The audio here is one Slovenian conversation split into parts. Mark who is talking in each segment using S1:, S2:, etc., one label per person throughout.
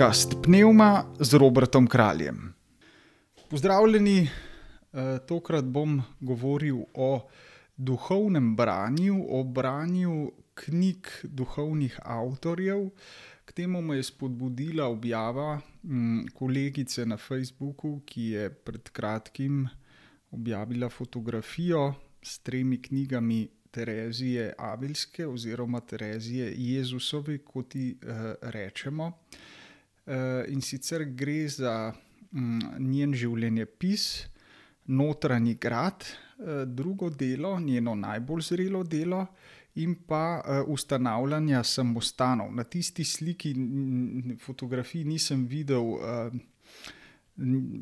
S1: podcast Pneuma z Robertom Kraljem. Pozdravljeni, eh, tokrat bom govoril o duhovnem branju, o branju knjig duhovnih avtorjev. K temu me je spodbudila objava mm, kolegice na Facebooku, ki je pred kratkim objavila fotografijo s tremi knjigami Terezije Avilske oziroma Terezije Jezusove, kot ji uh, rečemo. Uh, in sicer gre za um, njen življenjepis, notranji grad, uh, drugo delo, njeno najbolj zrelo delo. In pa uh, ustanavljanja samostanov. Na tisti sliki, fotografiji, nisem videl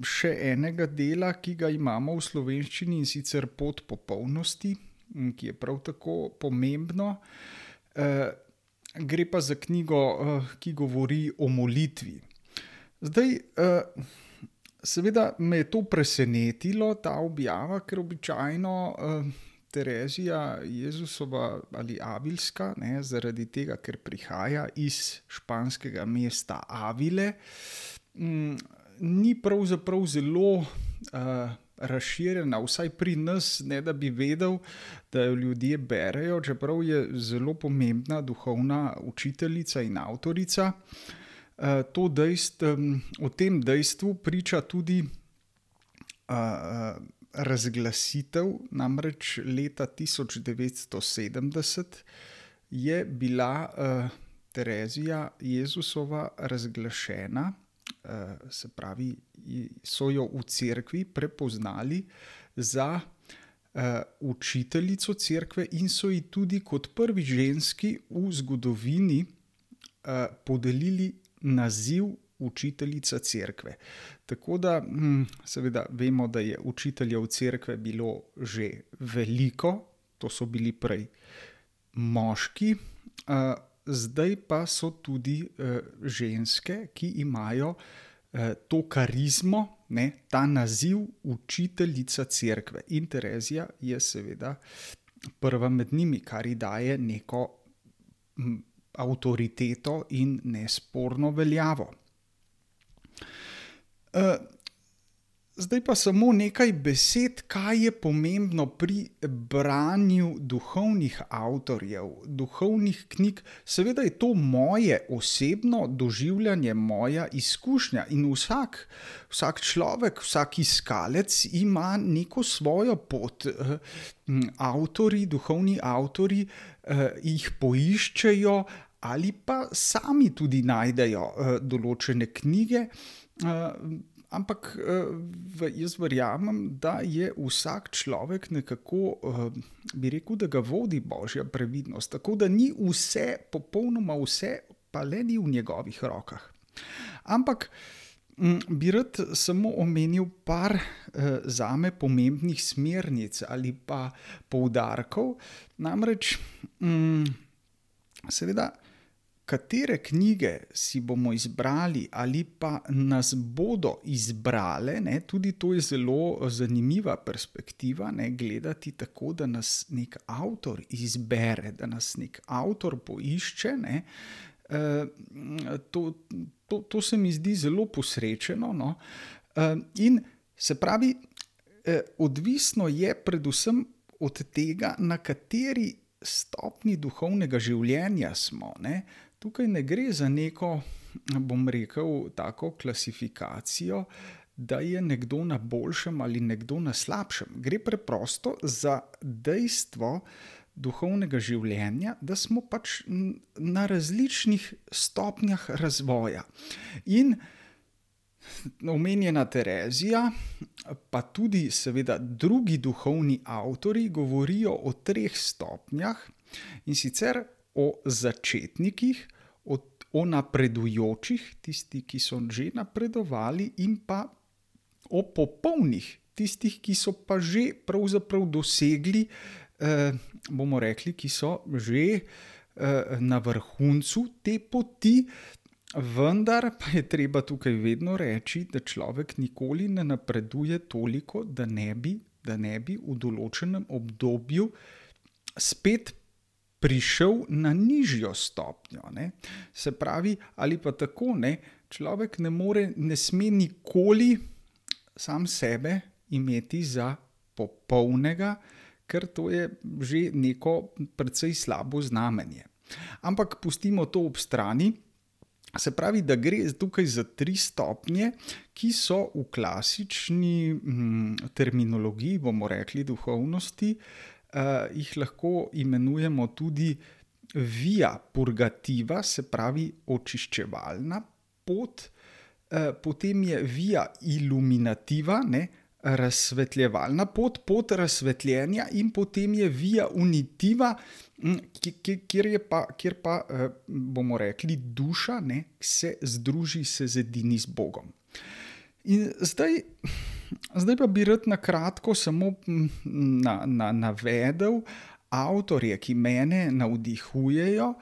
S1: še enega dela, ki ga imamo v slovenščini in sicer pod popolnosti, ki je prav tako pomembno. Gre pa za knjigo, uh, ki govori o molitvi. Zdaj, uh, seveda me je to presenetilo, ta objava, ker običajno uh, Terezija Jezusova ali Avilska, ne, zaradi tega, ker prihaja iz španskega mesta Avile, m, ni pravzaprav zelo. Uh, razširjena, vsaj pri nas, ne da bi vedel, da jo ljudje berejo, čeprav je zelo pomembna duhovna učiteljica in avtorica. Eh, dejst, o tem dejstvu priča tudi eh, razglasitev, namreč leta 1970 je bila eh, Terezija Jezusova razglašena. Eh, se pravi, so jo v cerkvi prepoznali za uh, učiteljico cerkve in so ji tudi kot prvi ženski v zgodovini uh, podelili naziv učiteljica cerkve. Tako da, hm, seveda, vemo, da je učiteljev cerkve bilo že veliko, to so bili prej moški. Zdaj pa so tudi uh, ženske, ki imajo uh, to karizmo, ne, ta naziv učiteljica cerkve. In Terezija je seveda prva med njimi, kar ji daje neko m, avtoriteto in nesporno veljavo. Uh, Zdaj pa samo nekaj besed, kaj je pomembno pri branju duhovnih avtorjev, duhovnih knjig. Seveda je to moje osebno doživljanje, moja izkušnja in vsak, vsak človek, vsak iskalec ima neko svojo pot. Avtori, duhovni avtori eh, jih poiščejo ali pa sami tudi najdejo eh, določene knjige. Eh, Ampak eh, jaz verjamem, da je vsak človek nekako, eh, bi rekel, da ga vodi božja previdnost. Tako da ni vse, popolnoma vse, pa le ni v njegovih rokah. Ampak bi rad samo omenil par eh, zame pomembnih smernic ali pa poudarkov. Namreč, seveda katere knjige si bomo izbrali, ali pa nas bodo izbrale, ne, tudi to je zelo zanimiva perspektiva. Ne, gledati tako, da nas nek avtor izbere, da nas nek avtor poišče. Ne, eh, to, to, to se mi zdi zelo posrečeno. No, eh, in se pravi, eh, odvisno je predvsem od tega, na kateri. Stopni duhovnega življenja smo. Ne? Tukaj ne gre za neko, bom rekel, tako klasifikacijo, da je nekdo na boljšem ali nekdo na slabšem. Gre preprosto za dejstvo duhovnega življenja, da smo pač na različnih stopnjah razvoja. In omenjena Terezija, pa tudi, seveda, drugi duhovni avtori govorijo o treh stopnjah in sicer o začetnikih, o, o napredujočih, tisti, ki so že napredovali, in pa o popolnih, tistih, ki so pa že pravzaprav dosegli, eh, bomo rekli, ki so že eh, na vrhuncu te poti. Vendar pa je treba tukaj vedno reči, da človek nikoli ne napreduje toliko, da ne bi, da ne bi v določenem obdobju spet prišel na nižjo stopnjo. Ne? Se pravi, ali pa tako, ne, človek ne, more, ne sme nikoli sam sebe imeti za popolnega, ker to je že neko precej slabo znamenje. Ampak pustimo to ob strani. Se pravi, da gre tukaj za tri stopnje, ki so v klasični hm, terminologiji, bomo rekli, duhovnosti, eh, jih lahko imenujemo tudi via purgativa, se pravi očiščevalna pot, eh, potem je via illuminativa, ne, razsvetljevalna pot, pot razsvetljenja, in potem je via unitiva, kjer, pa, kjer pa eh, bomo rekli, duša ne, se združi, se zedini z Bogom. In zdaj, zdaj pa bi rad na kratko samo na, na, navedel avtorje, ki mene navdihujejo.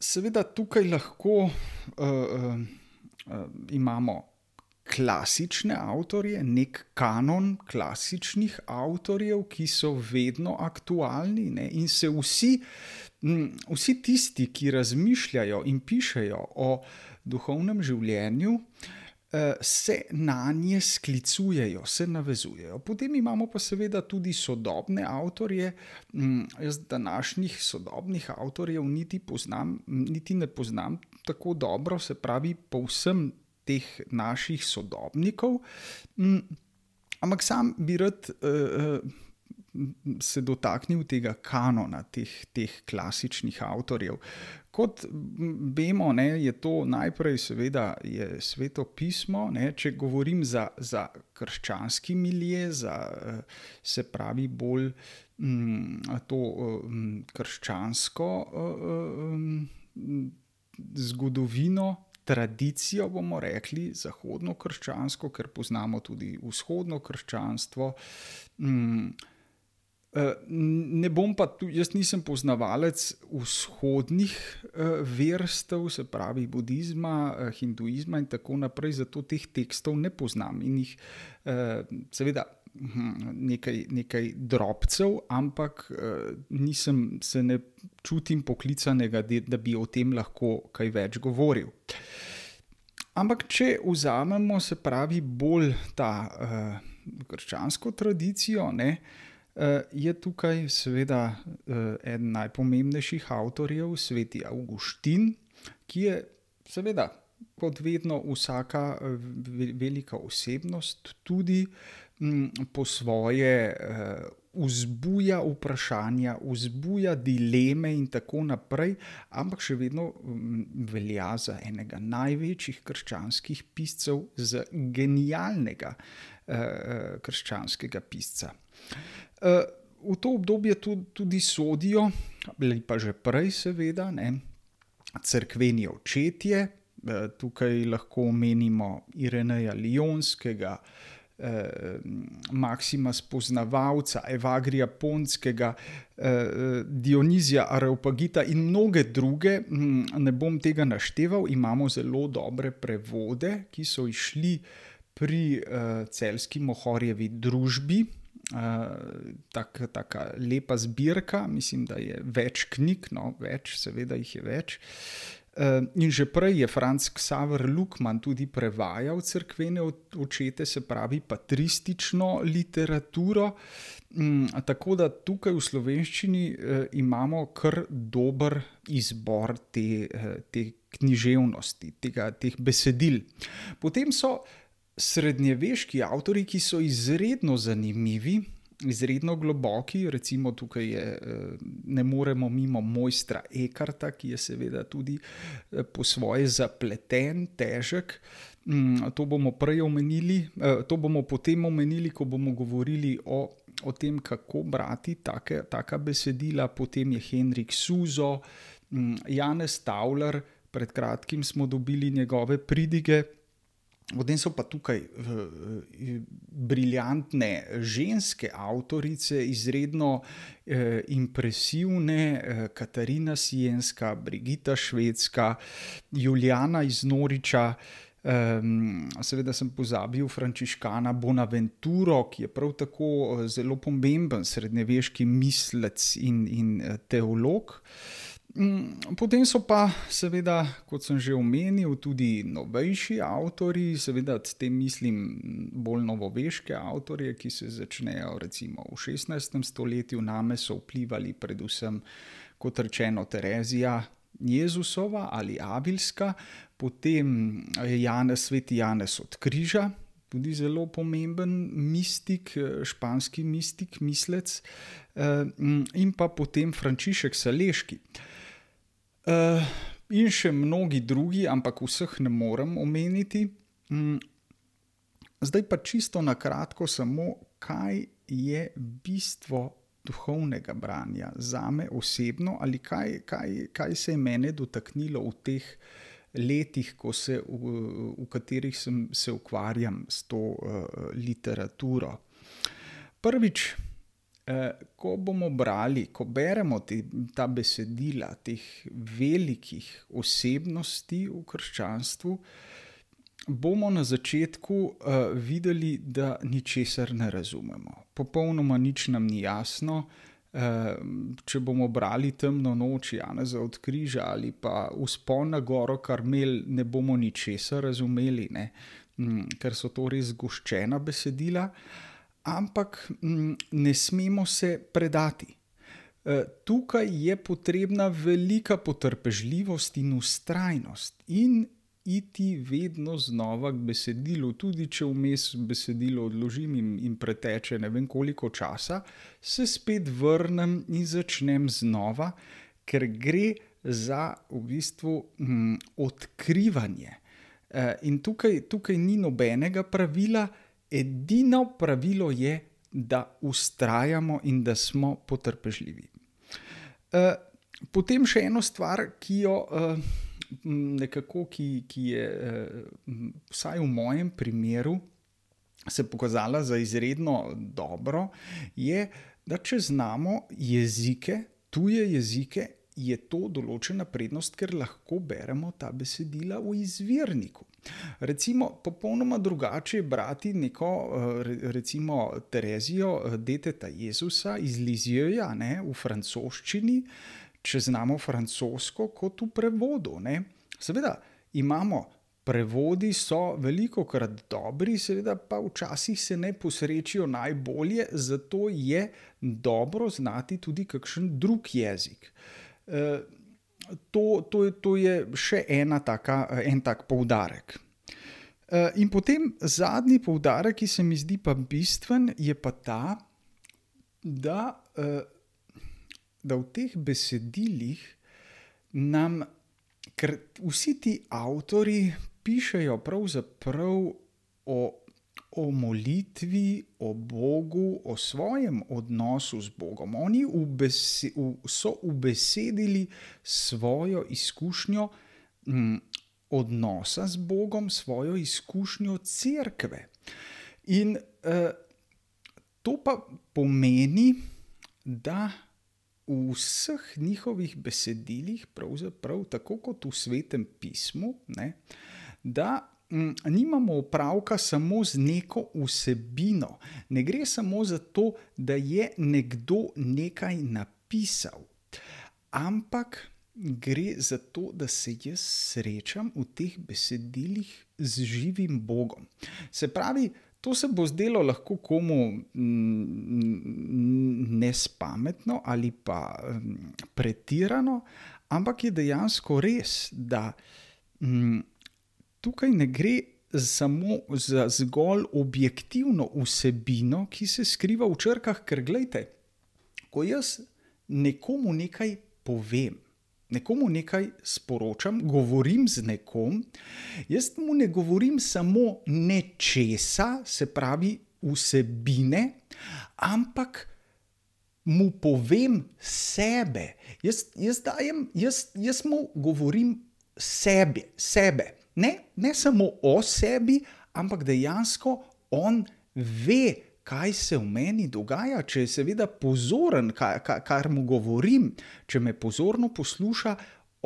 S1: Seveda tukaj lahko uh, uh, uh, imamo klasične avtorje, nek kanon klasičnih avtorjev, ki so vedno aktualni ne? in se vsi, vsi tisti, ki razmišljajo in pišejo o duhovnem življenju. Eh, se na nje sklicujejo, se navezujejo. Potem imamo pa seveda tudi sodobne avtorje. Jaz današnjih sodobnih avtorjev niti, poznam, niti ne poznam tako dobro, se pravi, povsem teh naših sodobnikov. Mm, ampak sam bi rad uh, se dotaknil tega kanona, teh, teh klasičnih avtorjev. Kot vemo, ne, je to najprej, seveda, sveto pismo. Ne, če govorim za, za krščanski milje, za se pravi bolj um, to um, krščansko um, zgodovino tradicijo, bomo rekli, zahodno-krščansko, ker poznamo tudi vzhodno krščanstvo. Mm, eh, ne bom pa tu, jaz nisem poznavalec vzhodnih eh, verstev, se pravi budizma, eh, hinduizma in tako naprej, zato teh tekstov ne poznam in jih seveda. Hm, nekaj, nekaj drobcev, ampak nisem, se ne čutim poklicanega, da bi o tem lahko kaj več govoril. Ampak, če vzamemo, se pravi, bolj ta uh, krščansko tradicijo, ne, uh, je tukaj seveda uh, eden najpomembnejših avtorjev, sveti Augustin, ki je seveda. Kot vedno, vsaka velika osebnost tudi po svoje vzbuja vprašanja, vzbuja dileme in tako naprej, ampak še vedno mm, velja za enega največjih krščanskih piscev, za genialnega krščanskega pisca. Uh, v to obdobje tudi, tudi sodijo, ali pa že prej, seveda, ne, crkveni očetje. Tukaj lahko omenimo Ireneja Lionskega, eh, Maksima Spoznavalca, Evagrija Ponskega, eh, Dionizija Areopagita in mnoge druge. Hm, ne bom tega našteval, imamo zelo dobre prevode, ki so išli pri eh, celski Mohorjevi družbi. Uh, tak, taka lepa zbirka, mislim, da je več knjig, no, več, seveda jih je več. Uh, in že prej je Franz Xaver Lukman tudi prevajal crkvene očete, se pravi patristično literaturo. Mm, tako da tukaj v slovenščini eh, imamo kar dober izbor te, eh, te književnosti, tega, teh besedil. Potem so srednjeveški avtori, ki so izredno zanimivi izredno globoki, recimo tukaj je, eh, ne moremo mimo mojstra Ekarta, ki je seveda tudi eh, po svoje zapleten, težek. Mm, to bomo prej omenili, eh, to bomo potem omenili, ko bomo govorili o, o tem, kako brati take, taka besedila. Potem je Henrik Suzo, mm, Janez Tauler, pred kratkim smo dobili njegove pridige. Potem so pa tukaj uh, briljantne ženske avtorice, izredno uh, impresivne, uh, Katarina Sijenska, Brigita Švedska, Juliana iz Noriča. Um, seveda sem pozabil Frančiškana Bonaventuro, ki je prav tako zelo pomemben srednjeveški mislec in, in teolog. Mm, potem so pa, seveda, kot sem že omenil, tudi novejši avtori, seveda s tem mislim bolj novoveške avtorje, ki se začnejo recimo v 16. stoletju, name so vplivali predvsem, kot rečeno, Terezija Jezusova ali Avilska, potem Janez, sveti Janez od Križa. Tudi zelo pomemben mistik, španski mistik, mislec, in pa potem Frančišek Saleški. Uh, in še mnogi drugi, ampak vseh ne morem omeniti. Um, zdaj pa čisto na kratko, samo kaj je bistvo duhovnega branja za me osebno, ali kaj, kaj, kaj se je meni dotaknilo v teh letih, se, v, v katerih sem, se ukvarjam s to uh, literaturo. Prvič. Ko bomo brali, ko beremo te, ta besedila teh velikih osebnosti v krščanstvu, bomo na začetku uh, videli, da ničesar ne razumemo. Popolnoma nič nam ni jasno. Uh, če bomo brali temno noč, Janeza od križa ali pa uspon na goro, kar imel, ne bomo ničesar razumeli, ne? Mm, ker so to res goščena besedila. Uh, ampak mm, ne smemo se predati. E, tukaj je potrebna velika potrpežljivost in ustrajnost, in iti vedno znova k besedilu, tudi če vmes besedilo odložim in, in preteče ne vem koliko časa, se spet vrnem in začnem znova, ker gre za v bistvu hm, odkrivanje. E, in tukaj, tukaj ni nobenega pravila, edino pravilo je, da ustrajamo in da smo potrpežljivi. Uh, potem še eno stvar, ki jo uh, nekako, ki, ki je uh, vsaj v mojem primeru se pokazala za izredno dobro, je, da če znamo jezike, tuje jezike, je to določena prednost, ker lahko beremo ta besedila v izvirniku. Recimo, popolnoma drugače je brati neko, eh, recimo, Terezijo, eh, deteta Jezusa iz Lizijoja v francoščini, če znamo francosko, kot v prevodu. Ne? Seveda imamo. Prevodi so veliko krat dobri, seveda pa včasih se ne posrečijo najbolje, zato je dobro znati tudi kakšen drug jezik. E, to, to, to je še taka, en tak poudarek. Eh, in potem zadnji poudarek, ki se mi zdi pa bistven, je pa ta, da, eh, da v teh besedilih nam, ker vsi ti avtori pišejo pravzaprav o o molitvi, o Bogu, o svojem odnosu z Bogom. Oni so ubesedili svojo izkušnjo m, mm, odnosa z Bogom, svojo izkušnjo cerkve. In e, to pa pomeni, da v vseh njihovih besedilih, pravzaprav tako kot v svetem pismu, ne, da nimamo opravka samo z neko vsebino. Ne gre samo za to, da je nekdo nekaj napisal, ampak gre za to, da se jaz srečam v teh besedilih z živim Bogom. Se pravi, to se bo zdelo lahko komu nespametno ali pa pretirano, ampak je dejansko res, da tukaj ne gre samo za zgolj objektivno vsebino, ki se skriva v črkah, ker gledajte, ko jaz nekomu nekaj povem. Nekomu nekaj sporočam, govorim z nekom, jaz mu ne govorim samo nečesa, se pravi vsebine, ampak mu povem sebe. Jaz, jaz, dajem, jaz, jaz mu govorim sebe, sebe ne, ne samo o sebi, ampak dejansko on ve, kaj se v meni dogaja, če je seveda pozoren, kar, kar mu govorim, če me pozorno posluša,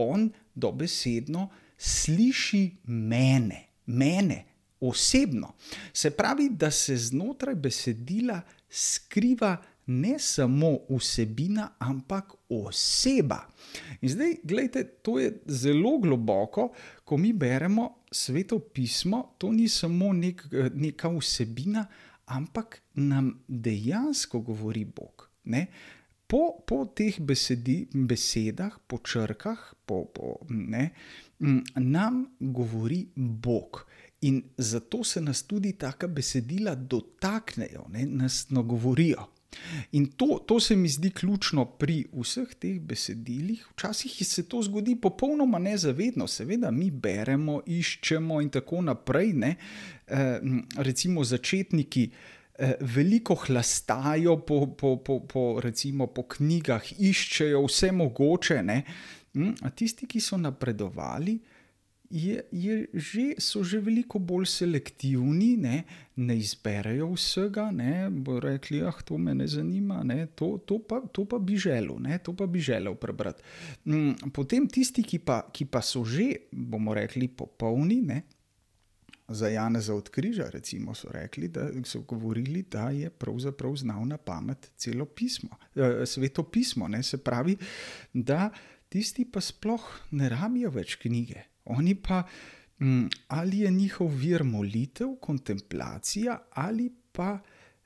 S1: on dobesedno sliši mene, mene osebno. Se pravi, da se znotraj besedila skriva ne samo vsebina, ampak oseba. In zdaj, gledajte, to je zelo globoko, ko mi beremo sveto pismo, to ni samo nek, neka vsebina, ampak nam dejansko govori Bog. Ne? Po, po teh besedi, besedah, po črkah, po, po, ne, nam govori Bog. In zato se nas tudi taka besedila dotaknejo, ne, nas nagovorijo. In to, to se mi zdi ključno pri vseh teh besedilih. Včasih se to zgodi popolnoma nezavedno, seveda mi beremo, iščemo in tako naprej. Ne. Recimo začetniki. Veliko hlastajo po, po, po, po, recimo, po knjigah, iščejo vse mogoče, ne? a tisti, ki so napredovali, je, je že, so že veliko bolj selektivni, ne, ne izberejo vsega, ne, bo rekli, ah, to me ne zanima, ne, to, to, pa, to pa bi želel, ne, to pa bi želel prebrati. Mm, potem tisti, ki pa, ki pa so že, bomo rekli, popolni, ne. Za Janeza od križa, recimo, so rekli, da so govorili, da je pravzaprav znal na pamet celo pismo, sveto pismo. Ne, se pravi, da tisti pa sploh ne rabijo več knjige, Oni pa, ali je njihov vir molitev, kontemplacija, ali pa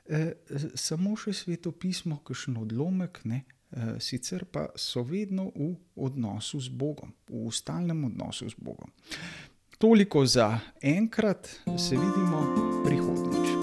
S1: eh, samo še svetopismo, kakšen odlomek, ne, eh, sicer pa so vedno v odnosu z Bogom, v stalnem odnosu z Bogom. Toliko za enkrat, se vidimo prihodnjič.